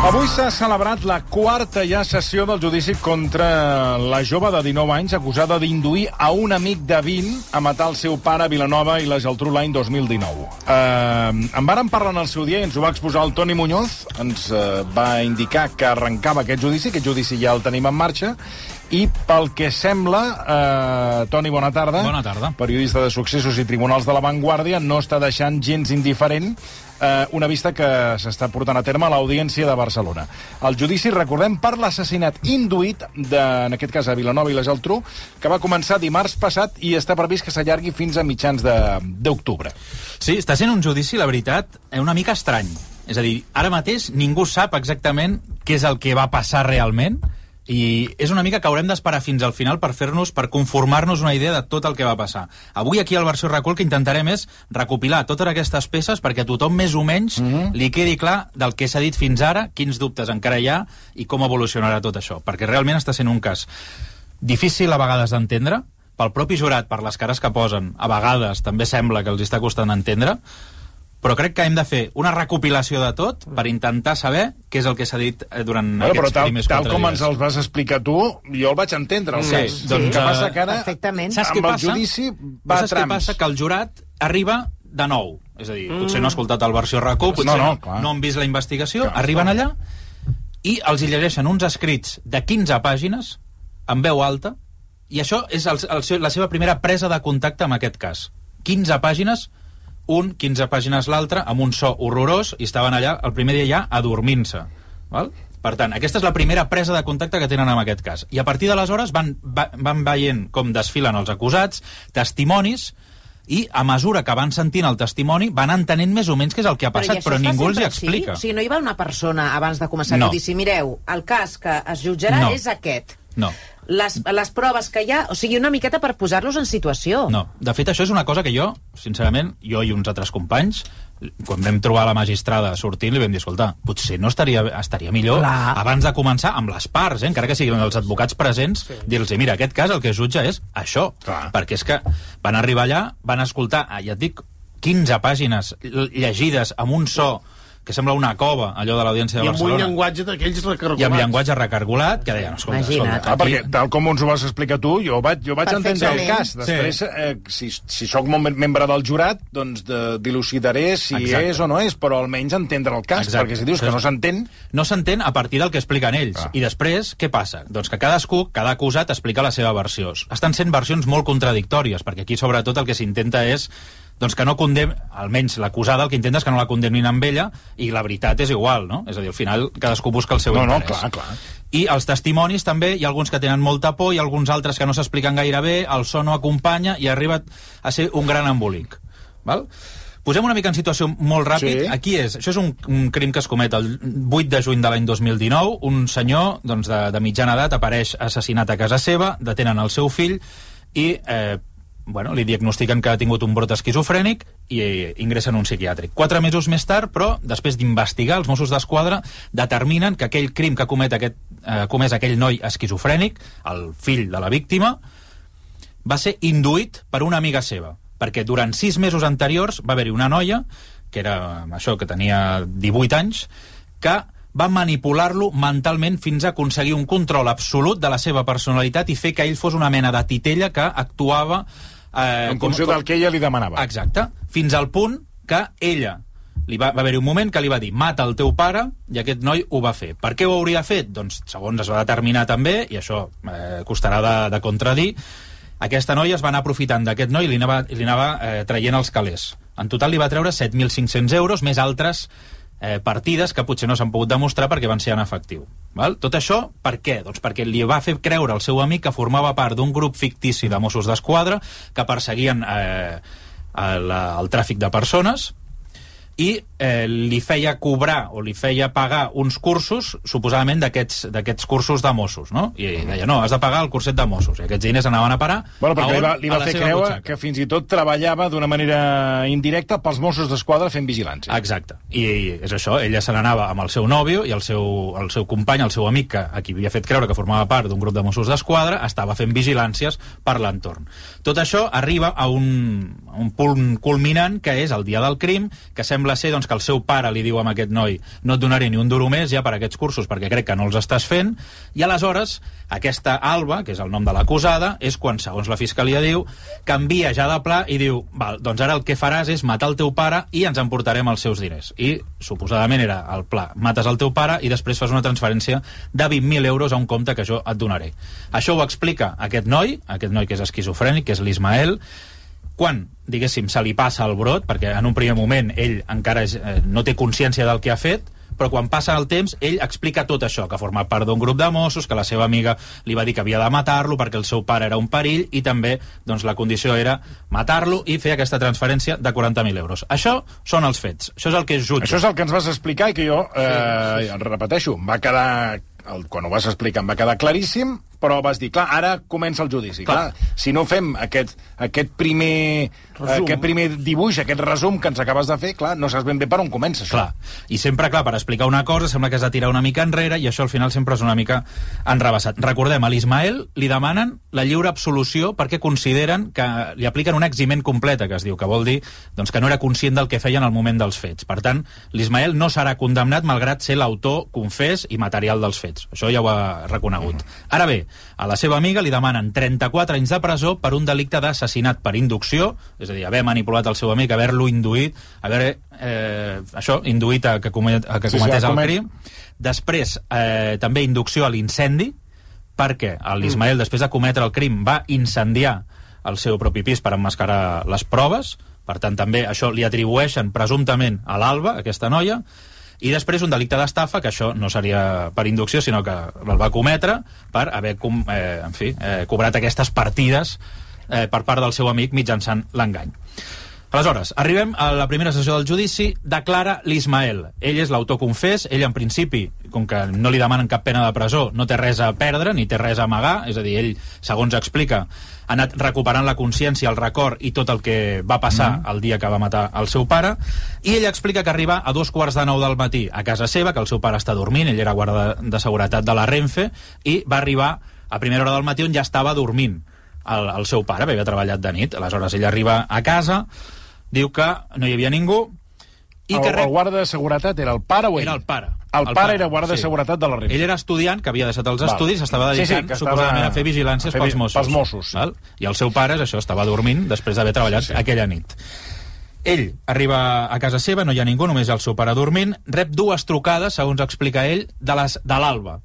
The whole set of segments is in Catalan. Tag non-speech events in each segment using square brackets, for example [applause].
Avui s'ha celebrat la quarta ja sessió del judici contra la jove de 19 anys acusada d'induir a un amic de 20 a matar el seu pare a Vilanova i la Geltrú l'any 2019. Eh, en varen parlar en el seu dia i ens ho va exposar el Toni Muñoz. Ens eh, va indicar que arrencava aquest judici, aquest judici ja el tenim en marxa, i pel que sembla, eh, Toni, bona tarda. Bona tarda. Periodista de successos i tribunals de la Vanguardia, no està deixant gens indiferent eh, una vista que s'està portant a terme a l'Audiència de Barcelona. El judici, recordem, per l'assassinat induït, de, en aquest cas a Vilanova i la Geltrú, que va començar dimarts passat i està previst que s'allargui fins a mitjans de- d'octubre. Sí, està sent un judici, la veritat, eh, una mica estrany. És a dir, ara mateix ningú sap exactament què és el que va passar realment i és una mica que haurem d'esperar fins al final per fer-nos, per conformar-nos una idea de tot el que va passar. Avui aquí al Versió Recul que intentarem és recopilar totes aquestes peces perquè a tothom més o menys mm -hmm. li quedi clar del que s'ha dit fins ara, quins dubtes encara hi ha i com evolucionarà tot això. Perquè realment està sent un cas difícil a vegades d'entendre, pel propi jurat, per les cares que posen, a vegades també sembla que els està costant entendre, però crec que hem de fer una recopilació de tot per intentar saber què és el que s'ha dit eh, durant Bueno, però aquests tal, primers tal com dies. ens els vas explicar tu, jo el vaig entendre. El Sí, cas. doncs, el que eh, passa que ara, Perfectament. Saps amb què el passa? judici Però va a saps què trams. passa? Que el jurat arriba de nou. És a dir, potser no ha escoltat el versió RAC1, potser No, no, no, no, clar. no han vist la investigació, Clar, arriben clar. allà i els hi llegeixen uns escrits de 15 pàgines en veu alta i això és el, el, la seva primera presa de contacte amb aquest cas. 15 pàgines, un, 15 pàgines l'altre, amb un so horrorós, i estaven allà el primer dia ja adormint-se. Val? Per tant, aquesta és la primera presa de contacte que tenen amb aquest cas. I a partir d'aleshores van, va, van veient com desfilen els acusats, testimonis, i a mesura que van sentint el testimoni van entenent més o menys què és el que ha passat, però, fa ningú els hi explica. O sigui, no hi va una persona abans de començar No. el judici. Mireu, el cas que es jutjarà No. és aquest. No. Les, les proves que hi ha, o sigui, una miqueta per posar-los en situació. No, de fet això és una cosa que jo, sincerament, jo i uns altres companys, quan vam trobar la magistrada sortint, li vam dir, escolta, potser no estaria, estaria millor Clar. abans de començar amb les parts, eh, encara que siguin els advocats presents, sí. dir-los, mira, aquest cas el que es jutja és això, Clar. perquè és que van arribar allà, van escoltar, ja et dic, 15 pàgines llegides amb un so que sembla una cova, allò de l'Audiència de I amb un Barcelona, llenguatge d'aquells recargolats. i amb llenguatge recargolat, que deien, escolta, Imagina't. escolta Ah, perquè tal com ens ho vas explicar tu, jo vaig, jo vaig entendre el cas. Després, eh, si, si sóc mem- membre del jurat, doncs de, dilucidaré si Exacte. és o no és, però almenys entendre el cas, Exacte. perquè si dius que no s'entén... no s'entén a partir del que expliquen ells. Ah. I després, què passa? Doncs que cadascú, cada acusat, explica la seva versió. Estan sent versions molt contradictòries, perquè aquí, sobretot, el que s'intenta és doncs que no condemn, almenys l'acusada el que intenta és que no la condemnin amb ella i la veritat és igual, no? És a dir, al final cadascú busca el seu No, no, interès. clar, clar. I els testimonis també, hi ha alguns que tenen molta por, ha alguns altres que no s'expliquen gaire bé, el so no acompanya i arriba a ser un gran embolic. Val? Posem una mica en situació molt ràpid. Sí. Aquí és, això és un, un crim que es comet el 8 de juny de l'any 2019. Un senyor doncs, de, de mitjana edat apareix assassinat a casa seva, detenen el seu fill i eh, bueno, li diagnostiquen que ha tingut un brot esquizofrènic i eh, ingressa en un psiquiàtric. Quatre mesos més tard, però, després d'investigar, els Mossos d'Esquadra determinen que aquell crim que comet aquest, eh, comès aquell noi esquizofrènic, el fill de la víctima, va ser induït per una amiga seva, perquè durant sis mesos anteriors va haver-hi una noia, que era això, que tenia 18 anys, que va manipular-lo mentalment fins a aconseguir un control absolut de la seva personalitat i fer que ell fos una mena de titella que actuava... Eh, En funció del que ella li demanava. Exacte, fins al punt que ella li va, va haver-hi un moment que li va dir mata el teu pare, i aquest noi ho va fer. Per què ho hauria fet? Doncs, segons es va determinar també, i això eh, costarà de, de contradir, aquesta noia es va anar aprofitant d'aquest noi i li anava, li anava eh, traient els calés. En total li va treure 7.500 euros, més altres eh, partides que potser no s'han pogut demostrar perquè van ser en efectiu. Val? Tot això, per què? Doncs perquè li va fer creure al seu amic que formava part d'un grup fictici de Mossos d'Esquadra que perseguien eh, el, el tràfic de persones i eh, li feia cobrar o li feia pagar uns cursos, suposadament d'aquests cursos de Mossos, no? I deia, no, has de pagar el curset de Mossos. I aquests diners anaven a parar Bueno, perquè a li on? va, li va fer creure butxaca. que fins i tot treballava d'una manera indirecta pels Mossos d'Esquadra fent vigilància. Exacte. I és això, ella se n'anava amb el seu nòvio i el seu, el seu company, el seu amic, que, a qui havia fet creure que formava part d'un grup de Mossos d'Esquadra, estava fent vigilàncies per l'entorn. Tot això arriba a un, a un punt culminant, que és el dia del crim, que sembla ser doncs, que el seu pare li diu a aquest noi no et donaré ni un duro més ja per aquests cursos perquè crec que no els estàs fent, i aleshores aquesta Alba, que és el nom de l'acusada, és quan, segons la Fiscalia diu, canvia ja de pla i diu, val, doncs ara el que faràs és matar el teu pare i ens emportarem els seus diners. I, suposadament, era el pla. Mates el teu pare i després fas una transferència de 20.000 euros a un compte que jo et donaré. Això ho explica aquest noi, aquest noi que és esquizofrènic, que és l'Ismael, quan, diguéssim, se li passa el brot, perquè en un primer moment ell encara és, eh, no té consciència del que ha fet, però quan passa el temps ell explica tot això, que forma part d'un grup de Mossos, que la seva amiga li va dir que havia de matar-lo perquè el seu pare era un perill i també doncs, la condició era matar-lo i fer aquesta transferència de 40.000 euros. Això són els fets, això és el que es jutja. Això és el que ens vas explicar i que jo, eh, sí, sí, sí. repeteixo, va quedar el, quan ho vas explicar em va quedar claríssim, però vas dir, clar, ara comença el judici. Clar, clar si no fem aquest, aquest, primer, resum. aquest primer dibuix, aquest resum que ens acabes de fer, clar, no saps ben bé per on comença això. Clar. I sempre, clar, per explicar una cosa sembla que has de tirar una mica enrere i això al final sempre és una mica enrebaçat. Recordem, a l'Ismael li demanen la lliure absolució perquè consideren que li apliquen una eximent completa, que es diu, que vol dir doncs, que no era conscient del que feien al moment dels fets. Per tant, l'Ismael no serà condemnat malgrat ser l'autor confés i material dels fets. Això ja ho ha reconegut. Ara bé, a la seva amiga li demanen 34 anys de presó per un delicte d'assassinat per inducció, és a dir, haver manipulat el seu amic, haver-lo induït, haver, eh, això, induït a que, comet, a que cometés sí, sí, el crim. Després, eh, també inducció a l'incendi, perquè l'Ismael, mm. després de cometre el crim, va incendiar el seu propi pis per emmascarar les proves, per tant, també això li atribueixen presumptament a l'Alba, aquesta noia, i després un delicte d'estafa, que això no seria per inducció, sinó que el va cometre per haver com, eh, en fi, eh, cobrat aquestes partides eh, per part del seu amic mitjançant l'engany. Aleshores, arribem a la primera sessió del judici, declara l'Ismael. Ell és l'autor confés, ell en principi, com que no li demanen cap pena de presó, no té res a perdre ni té res a amagar, és a dir, ell, segons explica, ha anat recuperant la consciència, el record i tot el que va passar mm el dia que va matar el seu pare, i ell explica que arriba a dos quarts de nou del matí a casa seva, que el seu pare està dormint, ell era guarda de seguretat de la Renfe, i va arribar a primera hora del matí on ja estava dormint el, el seu pare, havia treballat de nit. Aleshores, ell arriba a casa, diu que no hi havia ningú, i el, que rep... el guarda de seguretat era el pare o ell? Era el pare. El, el pare, pare era guarda sí. de seguretat de la Renfe. Ell era estudiant, que havia deixat els val. estudis, estava dedicant, sí, sí, suposadament, a fer vigilàncies a fer pels Mossos. Pels Mossos. Val? I el seu pare, això, estava dormint després d'haver treballat sí, sí. aquella nit. Ell arriba a casa seva, no hi ha ningú, només el seu pare dormint, rep dues trucades, segons explica ell, de les de l'Alba,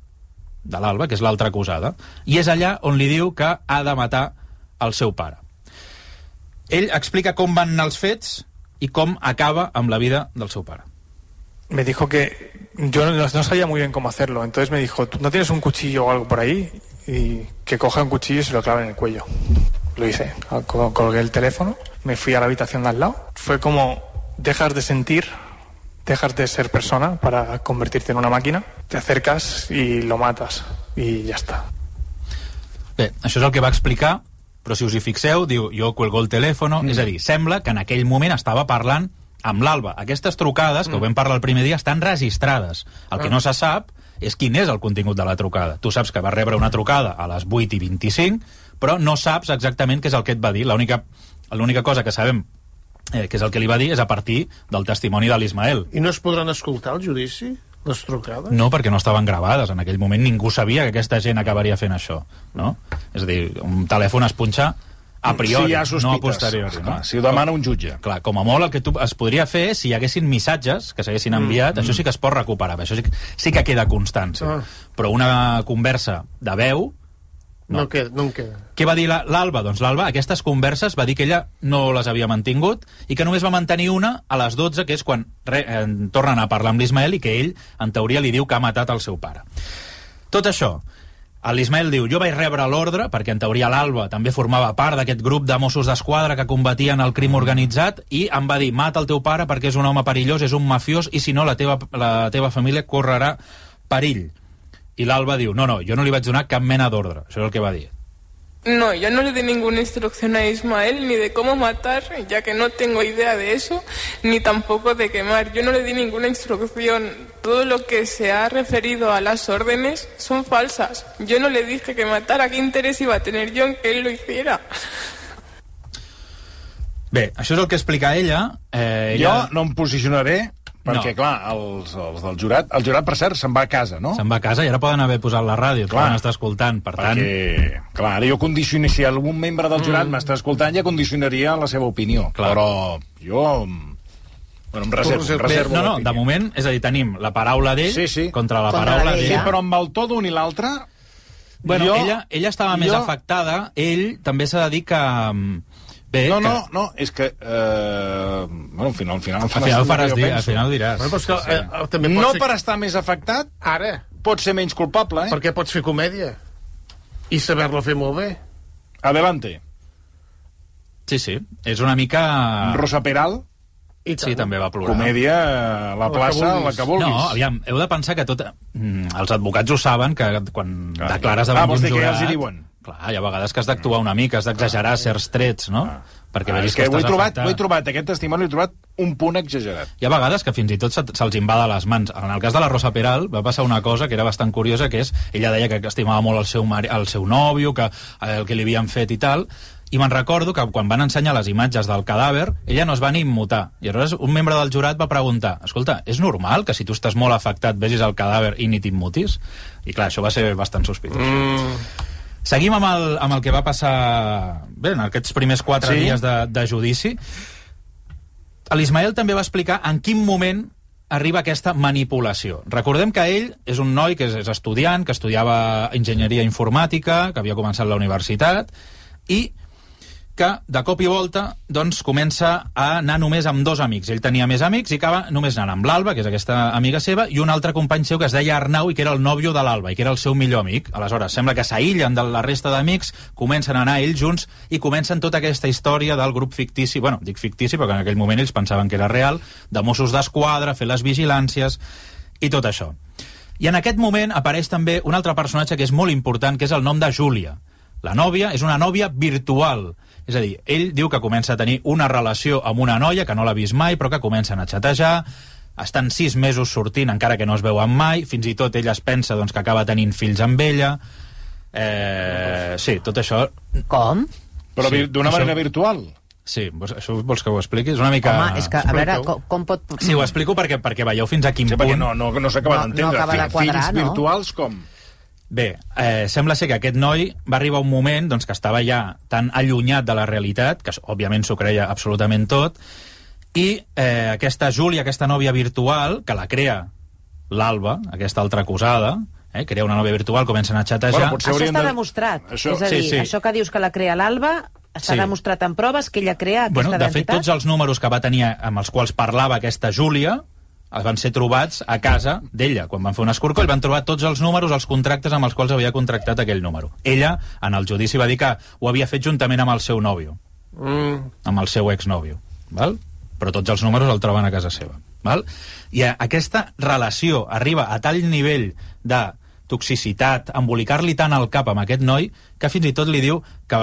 de l'Alba, que és l'altra acusada, i és allà on li diu que ha de matar el seu pare. Ell explica com van anar els fets i com acaba amb la vida del seu pare. me dijo que yo no, sabía muy bien cómo hacerlo. Entonces me dijo, ¿no tienes un cuchillo o algo por ahí? Y que coge un cuchillo y se lo clave en el cuello. Lo hice. colgué el teléfono, me fui a la habitación de al lado. Fue como, dejas de sentir, dejas de ser persona para convertirte en una máquina, te acercas y lo matas. Y ya está. Bé, això és el que va explicar, però si us hi fixeu, diu, jo cuelgo el telèfon, mm. és a dir, sembla que en aquell moment estava parlant amb l'Alba. Aquestes trucades, que mm. ho vam parlar el primer dia, estan registrades. El que ah. no se sap és quin és el contingut de la trucada. Tu saps que va rebre una trucada a les 8 i 25, però no saps exactament què és el que et va dir. L'única cosa que sabem eh, que és el que li va dir és a partir del testimoni de l'Ismael. I no es podran escoltar al judici? Les trucades? No, perquè no estaven gravades. En aquell moment ningú sabia que aquesta gent acabaria fent això. No? És a dir, un telèfon es punxa a priori, si hi ha sospites, no a posteriori. No? si ho demana un jutge. Clar, com a molt el que tu es podria fer si hi haguessin missatges que s'haguessin mm, enviat, mm, això sí que es pot recuperar, això sí, sí que queda constància. Ah. Però una conversa de veu, no. No, queda, no en queda. Què va dir l'Alba? Doncs l'Alba, aquestes converses, va dir que ella no les havia mantingut i que només va mantenir una a les 12, que és quan re, eh, tornen a parlar amb l'Ismael i que ell, en teoria, li diu que ha matat el seu pare. Tot això, L'Ismael diu, jo vaig rebre l'ordre, perquè en teoria l'Alba també formava part d'aquest grup de Mossos d'Esquadra que combatien el crim organitzat, i em va dir, mata el teu pare perquè és un home perillós, és un mafiós, i si no la teva, la teva família correrà perill. I l'Alba diu, no, no, jo no li vaig donar cap mena d'ordre. Això és el que va dir. No, yo no le di ninguna instrucción a Ismael ni de cómo matar, ya que no tengo idea de eso, ni tampoco de quemar. Yo no le di ninguna instrucción. Todo lo que se ha referido a las órdenes son falsas. Yo no le dije que matara. ¿Qué interés iba a tener yo en que él lo hiciera? Bé, això és el que explica ella. Eh, ella... Jo no em posicionaré Perquè, No. clar, els, els del jurat... El jurat, per cert, se'n va a casa, no? Se'n va a casa i ara poden haver posat la ràdio, Clar. poden estar escoltant. Per tant, Perquè, clar, ara jo condiciono... Si algun membre del jurat m'està escoltant, ja condicionaria la seva opinió. Clar. Però jo... Bueno, em reservo, em reservo no, no, de moment, és a dir, tenim la paraula d'ell Sí, sí. contra la Contra paraula la Sí, d'ella. d'ella. però amb el to d'un i l'altre... Bueno, jo- ella, ella estava més jo- afectada. Ell també s'ha de dir que... Bé, No, que no, no, és que... Eh... Bueno, al final, al final, Al final faràs dir, al final diràs. Bueno, però és que, eh, eh, també No ser... per estar més afectat, Ara, pot ser menys culpable, eh? perquè pots fer comèdia i saber-lo fer molt bé. Adelante. Sí, sí, és una mica... Rosa Peral, I Sí, també va plorar. comèdia a la La que plaça, vulguis. la que vulguis. No, aviam, heu de pensar que tot... Mm, els advocats ho saben, que quan Clar. declares Ah, davant vols d'un dir que ja jurat... els hi diuen? Clar, hi ha vegades que has d'actuar una mica, has d'exagerar certs trets, no? Perquè Ah, és que, ho he, trobat, ho he trobat, aquest testimoni l'he trobat un punt exagerat. Hi ha vegades que fins i tot se- se'ls invada les mans. En el cas de la Rosa Peral va passar una cosa que era bastant curiosa, que és, ella deia que estimava molt el seu, mari, el seu nòvio, que eh, el que li havien fet i tal, i me'n recordo que quan van ensenyar les imatges del cadàver, ella no es va ni immutar. I aleshores un membre del jurat va preguntar, escolta, és normal que si tu estàs molt afectat vegis el cadàver i ni t'immutis? I clar, això va ser bastant sospitós. Mm, Seguim amb el, amb el que va passar bé, en aquests primers quatre Sí? dies de, de judici. L'Ismael també va explicar en quin moment arriba aquesta manipulació. Recordem que ell és un noi que és, és estudiant, que estudiava enginyeria informàtica, que havia començat la universitat, i que de cop i volta doncs, comença a anar només amb dos amics. Ell tenia més amics i acaba només anant amb l'Alba, que és aquesta amiga seva, i un altre company seu que es deia Arnau i que era el nòvio de l'Alba i que era el seu millor amic. Aleshores, sembla que s'aïllen de la resta d'amics, comencen a anar ells junts i comencen tota aquesta història del grup fictici, bueno, dic fictici perquè en aquell moment ells pensaven que era real, de Mossos d'Esquadra, fer les vigilàncies i tot això. I en aquest moment apareix també un altre personatge que és molt important, que és el nom de Júlia. La nòvia és una nòvia virtual. És a dir, ell diu que comença a tenir una relació amb una noia que no l'ha vist mai, però que comencen a xatejar, estan sis mesos sortint encara que no es veuen mai, fins i tot ella es pensa doncs, que acaba tenint fills amb ella. Eh, sí, tot això... Com? Però Sí, d'una això- manera virtual. Sí, vols, això vols que ho expliqui? És una mica... Home, és que, a veure, com, com pot... Sí, ho explico perquè, perquè veieu fins a quin Sí, punt... no, no, no s'acaba No- no d'entendre. acaba de quadrar, Fills no? virtuals com? Bé, eh, sembla ser que aquest noi va arribar un moment doncs, que estava ja tan allunyat de la realitat, que òbviament s'ho creia absolutament tot, i eh, aquesta Júlia, aquesta nòvia virtual, que la crea l'Alba, aquesta altra acusada, eh, crea una nòvia virtual, comencen a xatejar... Bueno, Això està de- demostrat. Això- és a sí, dir, sí. això que dius que la crea l'Alba està Sí. demostrat en proves que ella crea aquesta bueno, de fet, identitat. tots els números que va tenir amb els quals parlava aquesta Júlia van ser trobats a casa d'ella. Quan van fer un escorcoll van trobar tots els números, els contractes amb els quals havia contractat aquell número. Ella, en el judici, va dir que ho havia fet juntament amb el seu nòvio. mm, amb el seu exnòvio, val? però tots els números el troben a casa seva. Val? I aquesta relació arriba a tal nivell de toxicitat, embolicar-li tant al cap amb aquest noi, que fins i tot li diu que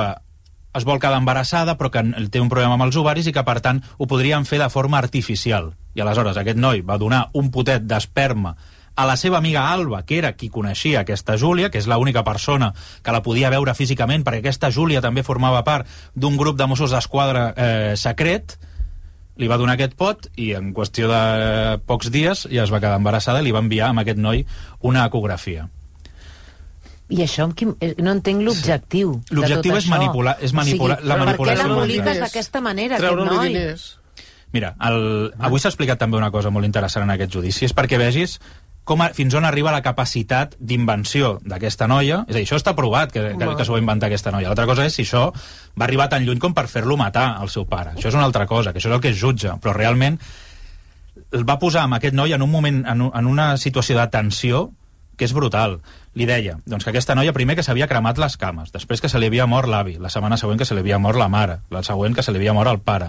es vol quedar embarassada però que té un problema amb els ovaris i que per tant ho podrien fer de forma artificial. I aleshores aquest noi va donar un potet d'esperma a la seva amiga Alba, que era qui coneixia aquesta Júlia, que és l'única persona que la podia veure físicament, perquè aquesta Júlia també formava part d'un grup de Mossos d'Esquadra eh, secret, li va donar aquest pot i en qüestió de pocs dies ja es va quedar embarassada i li va enviar amb aquest noi una ecografia. I això, amb quin... eh, no entenc l'objectiu de L'objectiu és manipular- és manipular- la Per què manipulació l'emboliques d'aquesta manera, aquest noi? diners. Mira, el, avui s'ha explicat també una cosa molt interessant en aquest judici, és perquè vegis com a, fins on arriba la capacitat d'invenció d'aquesta noia. És a dir, això està provat, que, que, que s'ho va inventar aquesta noia. L'altra cosa és si això va arribar tan lluny com per fer-lo matar, al seu pare. Això és una altra cosa, que això és el que es jutja. Però realment el va posar amb aquest noi en un moment, en, un, en una situació de tensió que és brutal. Li deia doncs, que aquesta noia primer que s'havia cremat les cames, després que se li havia mort l'avi, la setmana següent que se li havia mort la mare, la següent que se li havia mort el pare,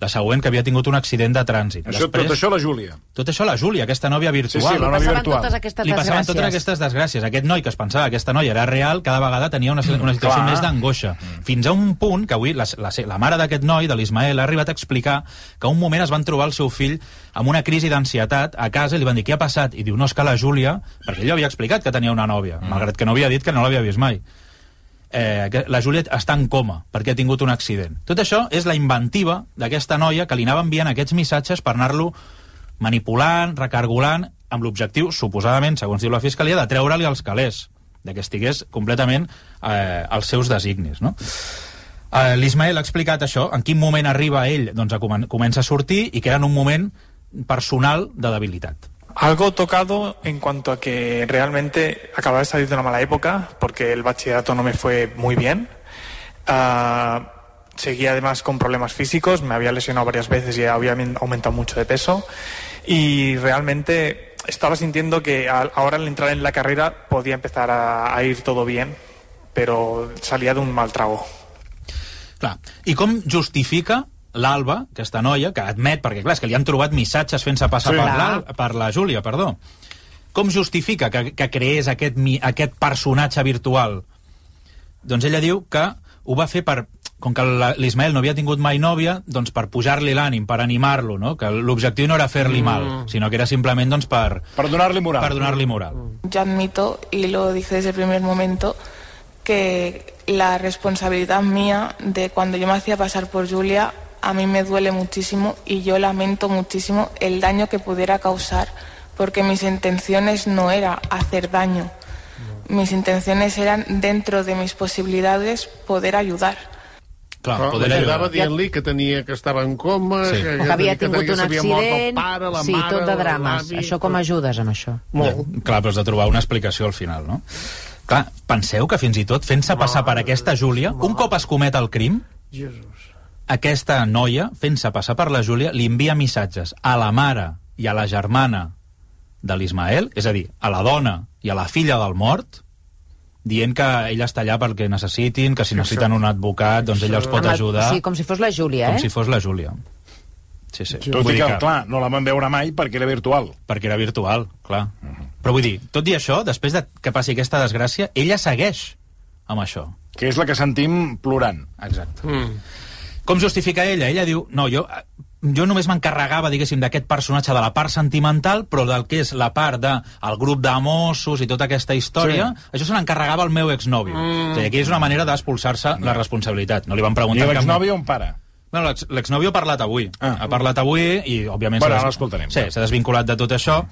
la següent que havia tingut un accident de trànsit. Això, després, Tot això la Júlia. tot això la Júlia, aquesta nòvia virtual. Sí, sí, la Li nòvia passaven virtual. totes aquestes li passaven desgràcies. totes aquestes desgràcies. Aquest noi que es pensava que aquesta noia era real, cada vegada tenia una, una situació clar. més d'angoixa. Fins a un punt que avui la, la, la mare d'aquest noi, de l'Ismael, ha arribat a explicar que un moment es van trobar el seu fill amb una crisi d'ansietat a casa i li van dir què ha passat? I diu, no, és que la Júlia, perquè ell havia explicat que tenia una nòvia, mm. malgrat que no havia dit que no l'havia vist mai eh, que la Juliet està en coma perquè ha tingut un accident. Tot això és la inventiva d'aquesta noia que li anava enviant aquests missatges per anar-lo manipulant, recargolant, amb l'objectiu, suposadament, segons diu la Fiscalia, de treure-li els calés, de que estigués completament eh, als seus designis, no? Eh, L'Ismael ha explicat això, en quin moment arriba ell, doncs a comen comença a sortir, i que era en un moment personal de debilitat. Algo tocado en cuanto a que realmente acababa de salir de una mala época, porque el bachillerato no me fue muy bien. Ah, seguía además con problemas físicos, me había lesionado varias veces y había aumen- aumentado mucho de peso. Y realmente estaba sintiendo que al- ahora al entrar en la carrera podía empezar a, a ir todo bien, pero salía de un mal trago. Clar. I com justifica l'Alba, aquesta noia, que admet, perquè clar, és que li han trobat missatges fent-se passar Sí. per, l'Al- per la Júlia, perdó. Com justifica que, que creés aquest, aquest personatge virtual? Doncs ella diu que ho va fer per com que la- l'Ismael no havia tingut mai nòvia, doncs per pujar-li l'ànim, per animar-lo, no? que l'objectiu no era fer-li mal, sinó que era simplement doncs, per, Per donar-li moral. per donar-li moral. Yo admito, y lo dije desde el primer momento, que la responsabilidad mía de cuando yo me hacía pasar por Julia, a mí me duele muchísimo y yo lamento muchísimo el daño que pudiera causar, porque mis intenciones no era hacer daño. Mis intenciones eran, dentro de mis posibilidades, poder ayudar. Clar, Però poder Estava ajudar. dient-li que tenia que estava en coma, Sí. que, que havia tingut que un accident... pare, la sí, mare, tot de drames. Això com ajudes, amb això? Molt. Clar, però has de trobar una explicació al final, no? Clar, penseu que fins i tot fent-se passar per aquesta Júlia, un cop es comet el crim, Jesús. Aquesta noia, fent-se passar per la Júlia, li envia missatges a la mare i a la germana de l'Ismael, és a dir, a la dona i a la filla del mort, dient que ella està allà perquè necessitin, que si necessiten un advocat, doncs ella els pot ajudar, Sí, com si fos la Júlia, com eh? si fos la Júlia. Sí, sí. Tot Vull i dir que, clar, no la van veure mai perquè era virtual. perquè era virtual, clar. Però vull dir, tot i això, després de que passi aquesta desgràcia, ella segueix amb això. Que és la que sentim plorant. Exacte. Mm. Com justifica ella? Ella diu, no, jo, jo només m'encarregava, diguéssim, d'aquest personatge de la part sentimental, però del que és la part del de, grup de Mossos i tota aquesta història, sí. això se n'encarregava el meu exnòvio. Mm. O sigui, aquí és una manera d'expulsar-se la responsabilitat. No li van I preguntar... cap l'exnòvio on para? Bueno, l'ex- l'exnòvio ha parlat avui. Ah. Ha parlat avui i, òbviament... Bueno, ara des- l'escoltarem. Sí, s'ha desvinculat de tot això.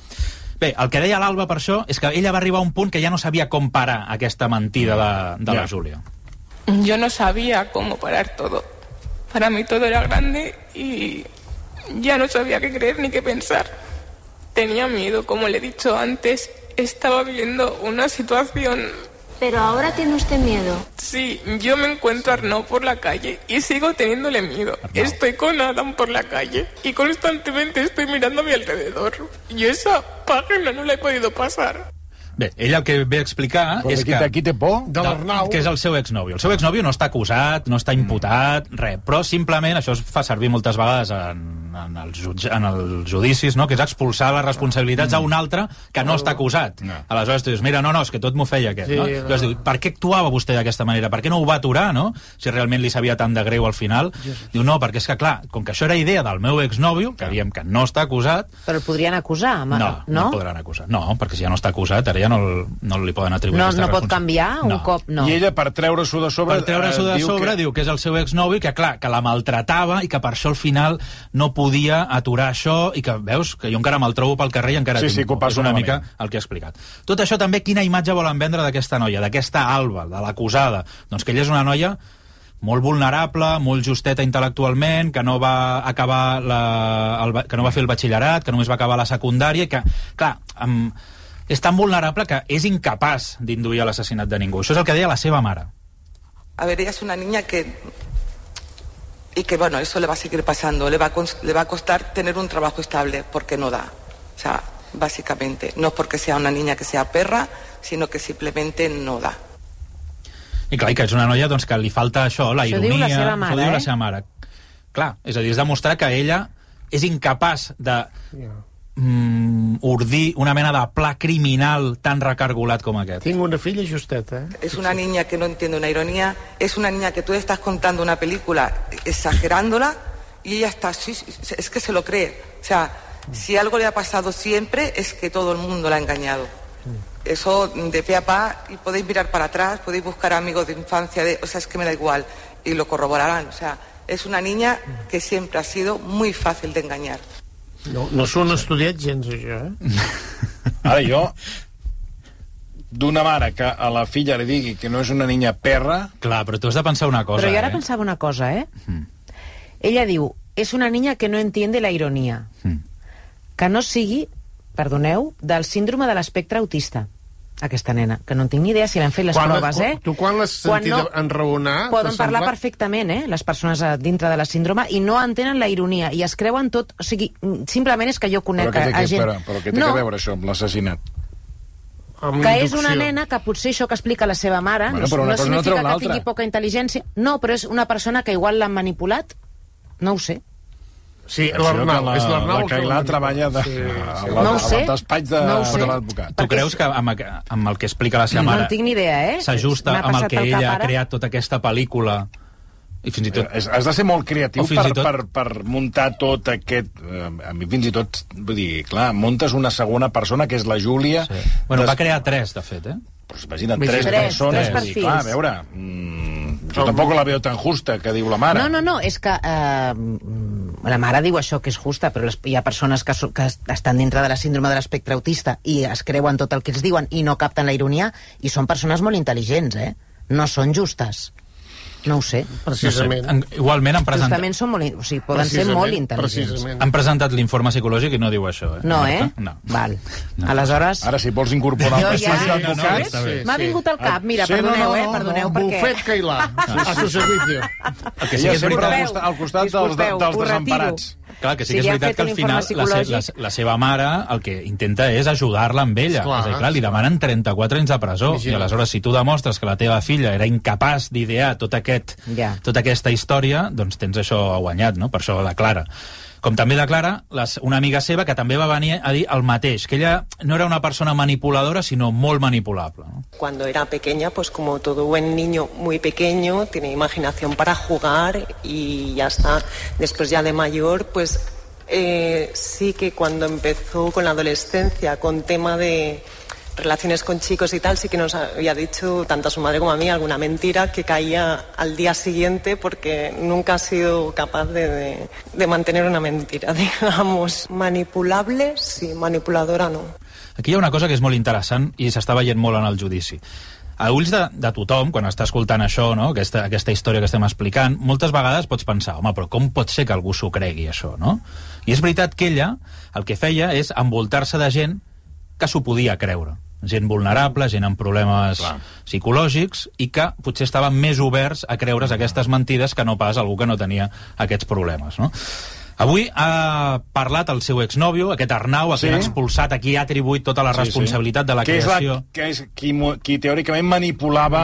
Bé, el que deia l'Alba per això és que ella va arribar a un punt que ja no sabia com parar aquesta mentida de, de Ja. la Júlia. Yo no sabía cómo parar todo. Para mí todo era grande y ya no sabía qué creer ni qué pensar. Tenía miedo, como le he dicho antes, estaba viviendo una situación... Pero ahora tiene usted miedo. Sí, yo me encuentro a Arnaud por la calle y sigo teniéndole miedo. Estoy con Adam por la calle y constantemente estoy mirando a mi alrededor. Y esa página no la he podido pasar. Bé, ella el que ve a explicar Però és aquí, que... aquí té por? De l'Arnau. que és el seu exnòvio. El seu exnòvio no està acusat, no està imputat, res, però simplement això es fa servir moltes vegades en, en, els, jutge, en els judicis, no? que és expulsar les responsabilitats a un altre que no està acusat. No. Aleshores tu dius, mira, no, no, és que tot m'ho feia aquest. Sí, no? no. Llavors diu, per què actuava vostè d'aquesta manera? Per què no ho va aturar, no? Si realment li sabia tant de greu al final. Diu, no, perquè és que, clar, com que això era idea del meu exnòvio, que diem que no està acusat, Però el podrien acusar, no, no, no? el podran acusar. No, perquè si ja no està acusat, ara ja no, el- no li poden atribuir No, aquesta no pot canviar un cop, no. I ella, per treure-s'ho de sobre... Per treure-s'ho de eh, sobre, que... diu que és el seu exnovi, que clar, que la maltratava i que per això al final no podia aturar això i que, veus, que jo encara me'l trobo pel carrer i encara Sí, tinc sí, que ho por. passo És una mica el que he explicat. Tot això també, quina imatge volen vendre d'aquesta noia, d'aquesta Alba, de l'acusada? Doncs que ella és una noia molt vulnerable, molt justeta intel·lectualment, que no va acabar la, el, que no va fer el batxillerat, que només va acabar la secundària, que, clar, amb, és tan vulnerable que és incapaç d'induir a l'assassinat de ningú. Això és el que deia la seva mare. A ver, ella es una niña que... Y que, bueno, eso le va a seguir pasando. Le va a, le va a costar tener un trabajo estable porque no da. O sea, básicamente. No es porque sea una niña que sea perra, sino que simplemente no da. I clar, i que és una noia doncs, que li falta això, la Això diu ironia... la seva mare, això diu eh? la seva mare. Clar, és a dir, és demostrar que ella és incapaç de mm, urdir una mena de pla criminal tan recargolat com aquest. Tinc una filla justeta, eh? Es una niña que no entiende una ironía. Es una niña que tú estás contando una película exagerándola y ella está... Sí, sí, es que se lo cree. O sea, si algo le ha pasado siempre es que todo el mundo la ha engañado. Eso de pe a pa y podéis mirar para atrás, podéis buscar amigos de infancia, de, o sea, es que me da igual y lo corroborarán. O sea, es una niña que siempre ha sido muy fácil de engañar. No, no s'ho han estudiat gens, això, eh? [laughs] Ara jo, d'una mare que a la filla li digui que no és una niña perra... Clar, però tu has de pensar una cosa, Però jo ara eh? pensava una cosa, eh? Ella diu, és una niña que no entiende la ironia. Mm. Que no sigui, perdoneu, del síndrome de l'espectre autista aquesta nena, que no en tinc ni idea si l'han fet les Quan- proves, eh? Tu quan l'has sentit enraonar... Poden parlar perfectament, eh? Les persones a dintre de la síndrome i no entenen la ironia i es creuen tot... O sigui, simplement és que jo Però conec què té, a, a que, gent... però, però què té no, que veure això amb l'assassinat? Que és una nena que potser això que explica la seva mare Bueno, no, però no no significa treu que tingui poca intel·ligència. No, però és una persona que igual l'han manipulat. No ho sé. Sí, l'Arnau, és l'Arnau la el que treballa de, Sí, sí. al, No ho sé. al despatx de, No de l'advocat. Tu creus que amb, amb el que explica la seva No mare en tinc ni idea, eh? s'ajusta amb el que cap ella ha creat tota aquesta pel·lícula i fins i tot... Has, de ser molt creatiu per, i tot- per, per muntar tot aquest... Eh, a mi fins i tot, vull dir, clar, muntes una segona persona, que és la Júlia... Sí. Bueno, Des- va crear tres, de fet, eh? Pues, imagina't, tres, tres, persones. tres perfils. clar, a veure, mm, jo tampoc la veo tan justa, que diu la mare. No, no, no, és que eh, mm, la mare diu això que és justa, però les, hi ha persones que, so- que estan dintre de la síndrome de l'espectre autista i es creuen tot el que els diuen i no capten la ironia i són persones molt intel·ligents, eh? No són justes. No ho sé. Precisament. En, igualment han presentat, Justament són molt... O sigui, poden ser molt intel·ligents. Precisament. han presentat l'informe psicològic i no diu això, eh? No, eh? No. Val. Aleshores... Ara, si vols incorporar Jo el ja- despatx No, no, d'advocats... M'ha vingut al cap, mira, Sí, no, perdoneu, no, eh? no, Perdoneu, no, perquè... Bufet Cailà, a su servicio. El que sí que és veritat... al costat dels, dels desemparats. Clar, que sí Si que és li han veritat que al final la, se, la, la seva mare el que intenta és ajudar-la amb ella. Esclar, és a dir, clar, li demanen 34 anys de presó. Imagina't. I aleshores, si tu demostres que la teva filla era incapaç d'idear tot aquest, Ja. tota aquesta història, doncs tens això guanyat, no? Per això declara. Com també declara les, una amiga seva que també va venir a dir el mateix, que ella no era una persona manipuladora, sinó molt manipulable. No? Cuando era pequeña, pues como todo buen niño muy pequeño, tiene imaginación para jugar y ya está. Después ya de mayor, pues eh, sí que cuando empezó con la adolescencia, con tema de relaciones con chicos y tal, sí que nos había dicho tanto a su madre como a mí alguna mentira que caía al día siguiente porque nunca ha sido capaz de, de- de mantener una mentira, [laughs] digamos. Manipulable, sí, manipuladora no. Aquí hi ha una cosa que és molt interessant i s'està veient molt en el judici. A ulls de, de tothom, quan està escoltant això, no? aquesta, aquesta història que estem explicant, moltes vegades pots pensar, home, però com pot ser que algú s'ho cregui, això, no? I és veritat que ella el que feia és envoltar-se de gent que s'ho podia creure. Gent vulnerable, gent amb problemes Clar. psicològics i que potser estaven més oberts a creure's aquestes mentides que no pas algú que no tenia aquests problemes, no? Avui ha parlat el seu exnòvio, aquest Arnau, a qui Sí. han expulsat, a qui ha atribuït tota la responsabilitat de la que creació. És la, que és qui, qui teòricament manipulava,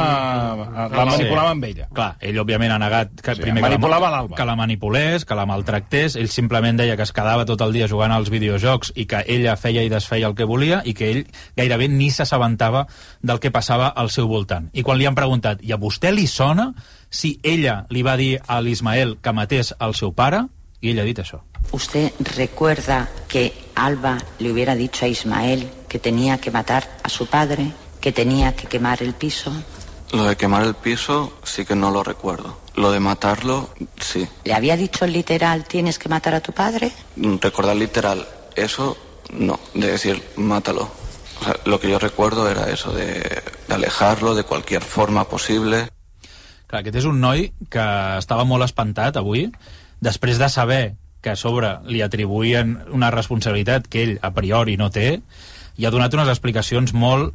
la Sí. manipulava amb ella. Clar, ell òbviament ha negat que, Sí, primer manipulava que, la, que la manipulés, que la maltractés, ell simplement deia que es quedava tot el dia jugant als videojocs i que ella feia i desfeia el que volia i que ell gairebé ni s'assabentava del que passava al seu voltant. I quan li han preguntat, i a vostè li sona si ella li va dir a l'Ismael que matés el seu pare? I ell ha dit això. ¿Usted recuerda que Alba le hubiera dicho a Ismael que tenía que matar a su padre, que tenía que quemar el piso? Lo de quemar el piso sí que no lo recuerdo. Lo de matarlo, sí. ¿Le había dicho literal tienes que matar a tu padre? Recordar literal, eso no, de decir mátalo. O sea, lo que yo recuerdo era eso, de, de alejarlo de cualquier forma posible. Clar, aquest és un noi que estava molt espantat avui, després de saber que a sobre li atribuïen una responsabilitat que ell a priori no té, i ha donat unes explicacions molt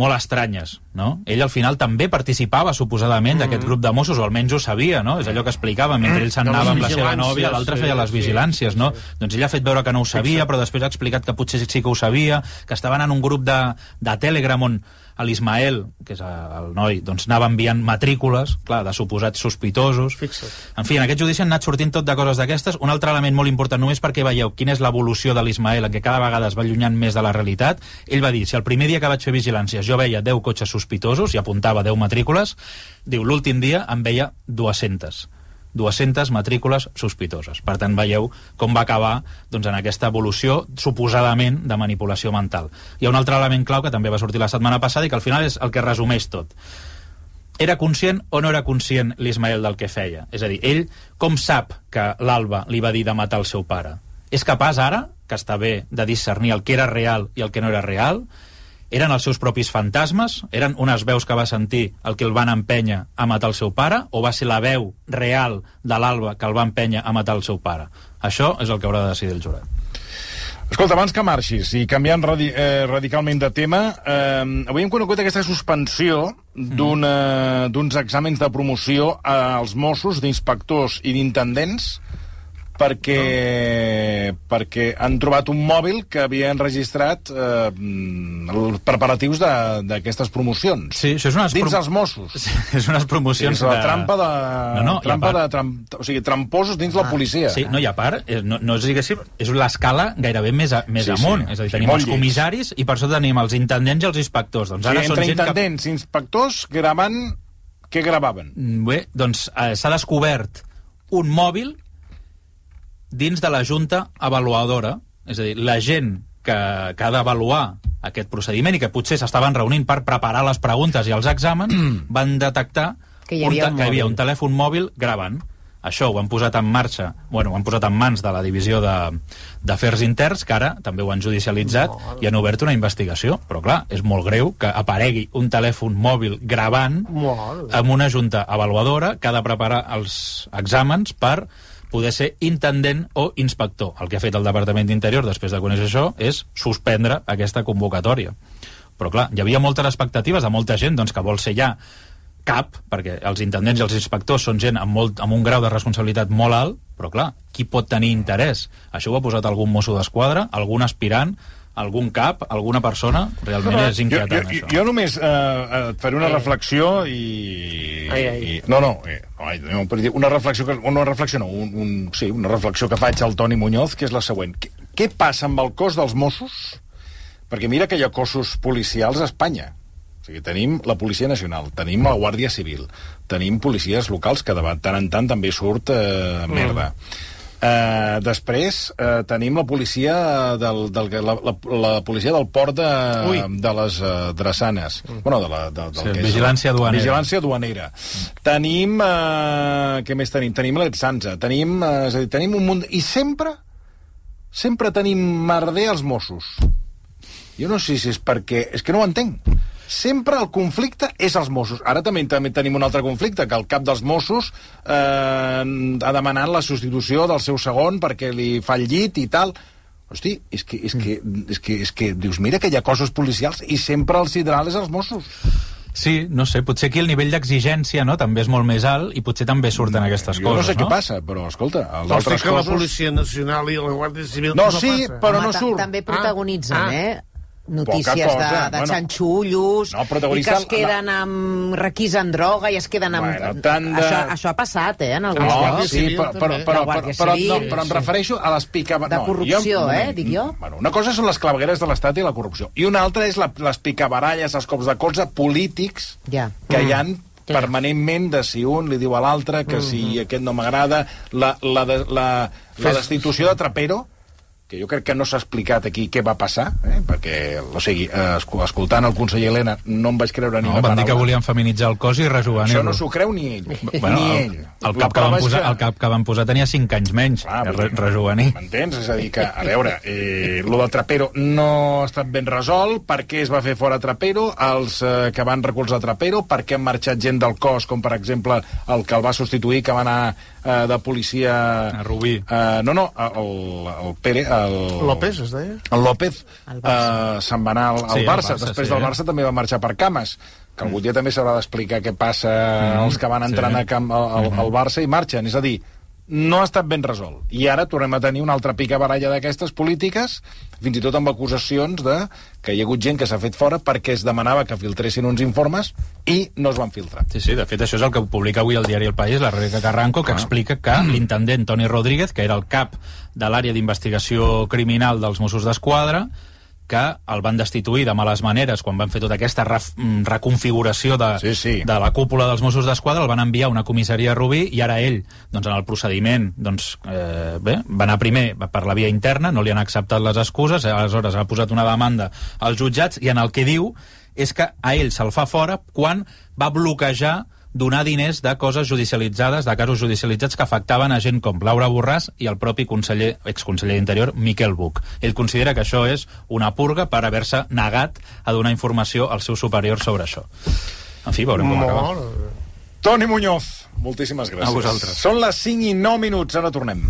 molt estranyes, no? Ell al final també participava, suposadament, d'aquest grup de Mossos, o almenys ho sabia, no? És allò que explicava, mentre ell se'n De les anava amb la seva nòvia, l'altre sí, feia les sí, vigilàncies, no? Doncs ell ha fet veure que no ho sabia, però després ha explicat que potser sí que ho sabia, que estaven en un grup de, de Telegram on l'Ismael, que és el noi, doncs anava enviant matrícules, clar, de suposats sospitosos. Fixa't. En fi, en aquest judici han anat sortint tot de coses d'aquestes. Un altre element molt important només perquè veieu quina és l'evolució de l'Ismael, en què cada vegada es va allunyant més de la realitat. Ell va dir, si el primer dia que vaig fer vigilàncies jo veia 10 cotxes sospitosos i apuntava 10 matrícules, diu, l'últim dia en veia 200. 200 matrícules sospitoses. Per tant, veieu com va acabar doncs, en aquesta evolució, suposadament, de manipulació mental. Hi ha un altre element clau que també va sortir la setmana passada i que al final és el que resumeix tot. Era conscient o no era conscient l'Ismael del que feia? És a dir, ell com sap que l'Alba li va dir de matar el seu pare? és capaç ara, que està bé, de discernir el que era real i el que no era real? Eren els seus propis fantasmes? Eren unes veus que va sentir el que el van empènyer a matar el seu pare? O va ser la veu real de l'Alba que el va empènyer a matar el seu pare? Això és el que haurà de decidir el jurat. Escolta, abans que marxis i canviant radi eh, radicalment de tema, eh, avui hem conegut aquesta suspensió d'una- d'uns exàmens de promoció als Mossos, d'inspectors i d'intendents, perquè, perquè han trobat un mòbil que havia enregistrat eh, els preparatius d'aquestes promocions. Sí, això és unes Dins prom- els Mossos. [laughs] és unes promocions és la de- trampa de... No, no, trampa part- de tram, o sigui, tramposos dins la policia. Sí, no, i a part, eh, no, no és, diguéssim, és l'escala gairebé més, a, més Sí, sí. amunt. És a dir, Sí, tenim els lleig. comissaris i per sota tenim els intendents i els inspectors. Doncs Sí, ara entre són gent que... intendents i inspectors gravant... Què gravaven? Mm, Bé, doncs eh, s'ha descobert un mòbil dins de la Junta Avaluadora. És a dir, la gent que, que ha d'avaluar aquest procediment i que potser s'estaven reunint per preparar les preguntes i els exàmens, van detectar Que hi havia un que hi havia un telèfon mòbil gravant. Això ho han posat en marxa, bueno, ho han posat en mans de la divisió de- d'afers interns, que ara també ho han judicialitzat i han obert una investigació. Però clar, és molt greu que aparegui un telèfon mòbil gravant Molt. amb una junta avaluadora que ha de preparar els exàmens per poder ser intendent o inspector. El que ha fet el Departament d'Interior després de conèixer això és suspendre aquesta convocatòria. Però clar, hi havia moltes expectatives de molta gent doncs, que vol ser ja cap, perquè els intendents i els inspectors són gent amb, molt, amb un grau de responsabilitat molt alt, però clar, qui pot tenir interès? Això ho ha posat algun mosso d'esquadra, algun aspirant, algun cap, alguna persona? Realment és jo, inquietant, jo, això. jo només eh, eh, et faré una reflexió i... Ai, ai. i no, no, eh, ai, no per dir, una reflexió, que, una reflexió no, un, un, sí, una reflexió que faig al Toni Muñoz, que és la següent. Què, què passa amb el cos dels Mossos? Perquè mira que hi ha cossos policials a Espanya. O sigui, tenim la Policia Nacional, tenim la Guàrdia Civil, tenim policies locals que de tant en tant també surt eh, merda. Uh, després uh, tenim la policia del, del, la, la, la policia del port de, Ui. de les uh, drassanes mm. bueno, de la, de, del Sí, que és vigilància la- duanera. vigilància duanera tenim uh, què més tenim? tenim l'Etsanza tenim, uh, és a dir, tenim un munt i sempre sempre tenim merder als Mossos jo no sé si és perquè... És que no ho entenc. Sempre el conflicte és els Mossos. Ara també, també tenim un altre conflicte, que el cap dels Mossos eh, ha demanat la substitució del seu segon perquè li fa el llit i tal. Hosti, és que, és, que, és, que, és que dius, mira que hi ha cossos policials i sempre el sidral és els Mossos. Sí, no sé, potser aquí el nivell d'exigència no, també és molt més alt i potser també surten aquestes Jo no coses, sé què passa, però escolta, els altres que la cossos... Policia Nacional i la Guàrdia Civil No, no sí, passa? però no ta- surt. També protagonitzen, Ah, ah. eh? Notícies cosa, de, de bueno. xanxullos No, i que es queden amb requisen droga i es queden amb... Bueno, tant de- això, això ha passat, eh, en alguns No, llocs. sí, però, però, però, La però, però, no, però em refereixo a les picava... De corrupció, un eh, moment. dic jo. Bueno, una cosa són les clavegueres de l'Estat i la corrupció, i una altra és la, les picabaralles, els cops de colze polítics Ja. que hi han permanentment de si un li diu a l'altre que si aquest no m'agrada la, la, de- la, la destitució de Trapero que jo crec que no s'ha explicat aquí què va passar, eh? perquè, o sigui, eh, esco- escoltant el conseller Helena no em vaig creure ni No, una van dir que paraula. volien feminitzar el cos i rejuvenir-lo. Això no s'ho creu ni ell. Bueno, ni el, ell. el, La cap que van posar, el cap que van posar tenia 5 anys menys, Clar, vull re, rejuvenir. M'entens? És a dir, que, a veure, eh, lo del Trapero no ha estat ben resolt, per què es va fer fora Trapero, els eh, que van recolzar Trapero, per què han marxat gent del cos, com per exemple el que el va substituir, que va anar eh, de policia... A Rubí. Eh, no, no, el, el Pere... El, López, es deia? el López El eh, se'n va anar al, al Sí, al Barça. Barça, Després sí, del eh? Barça també va marxar per Cames que algun dia també s'haurà d'explicar què passa Mm, als que van entrant sí. a camp, al, al, al Barça i marxen. És a dir, no ha estat ben resolt. I ara tornem a tenir una altra pica baralla d'aquestes polítiques, fins i tot amb acusacions de que hi ha hagut gent que s'ha fet fora perquè es demanava que filtressin uns informes i no es van filtrar. Sí, sí, de fet això és el que publica avui el diari El País, la Rebeca Carranco, que explica que l'intendent Toni Rodríguez, que era el cap de l'àrea d'investigació criminal dels Mossos d'Esquadra, que el van destituir de males maneres quan van fer tota aquesta mm, reconfiguració de, Sí, sí. de la cúpula dels Mossos d'Esquadra, el van enviar a una comissaria a Rubí i ara ell, doncs, en el procediment, doncs, eh, bé, va anar primer per la via interna, no li han acceptat les excuses, aleshores ha posat una demanda als jutjats i en el que diu és que a ell se'l fa fora quan va bloquejar donar diners de coses judicialitzades, de casos judicialitzats que afectaven a gent com Laura Borràs i el propi conseller, exconseller d'Interior, Miquel Buch. Ell considera que això és una purga per haver-se negat a donar informació als seus superiors sobre això. En fi, veurem com acaba. Toni Muñoz, moltíssimes gràcies. A vosaltres. Són les 5 i 9 minuts, ara tornem.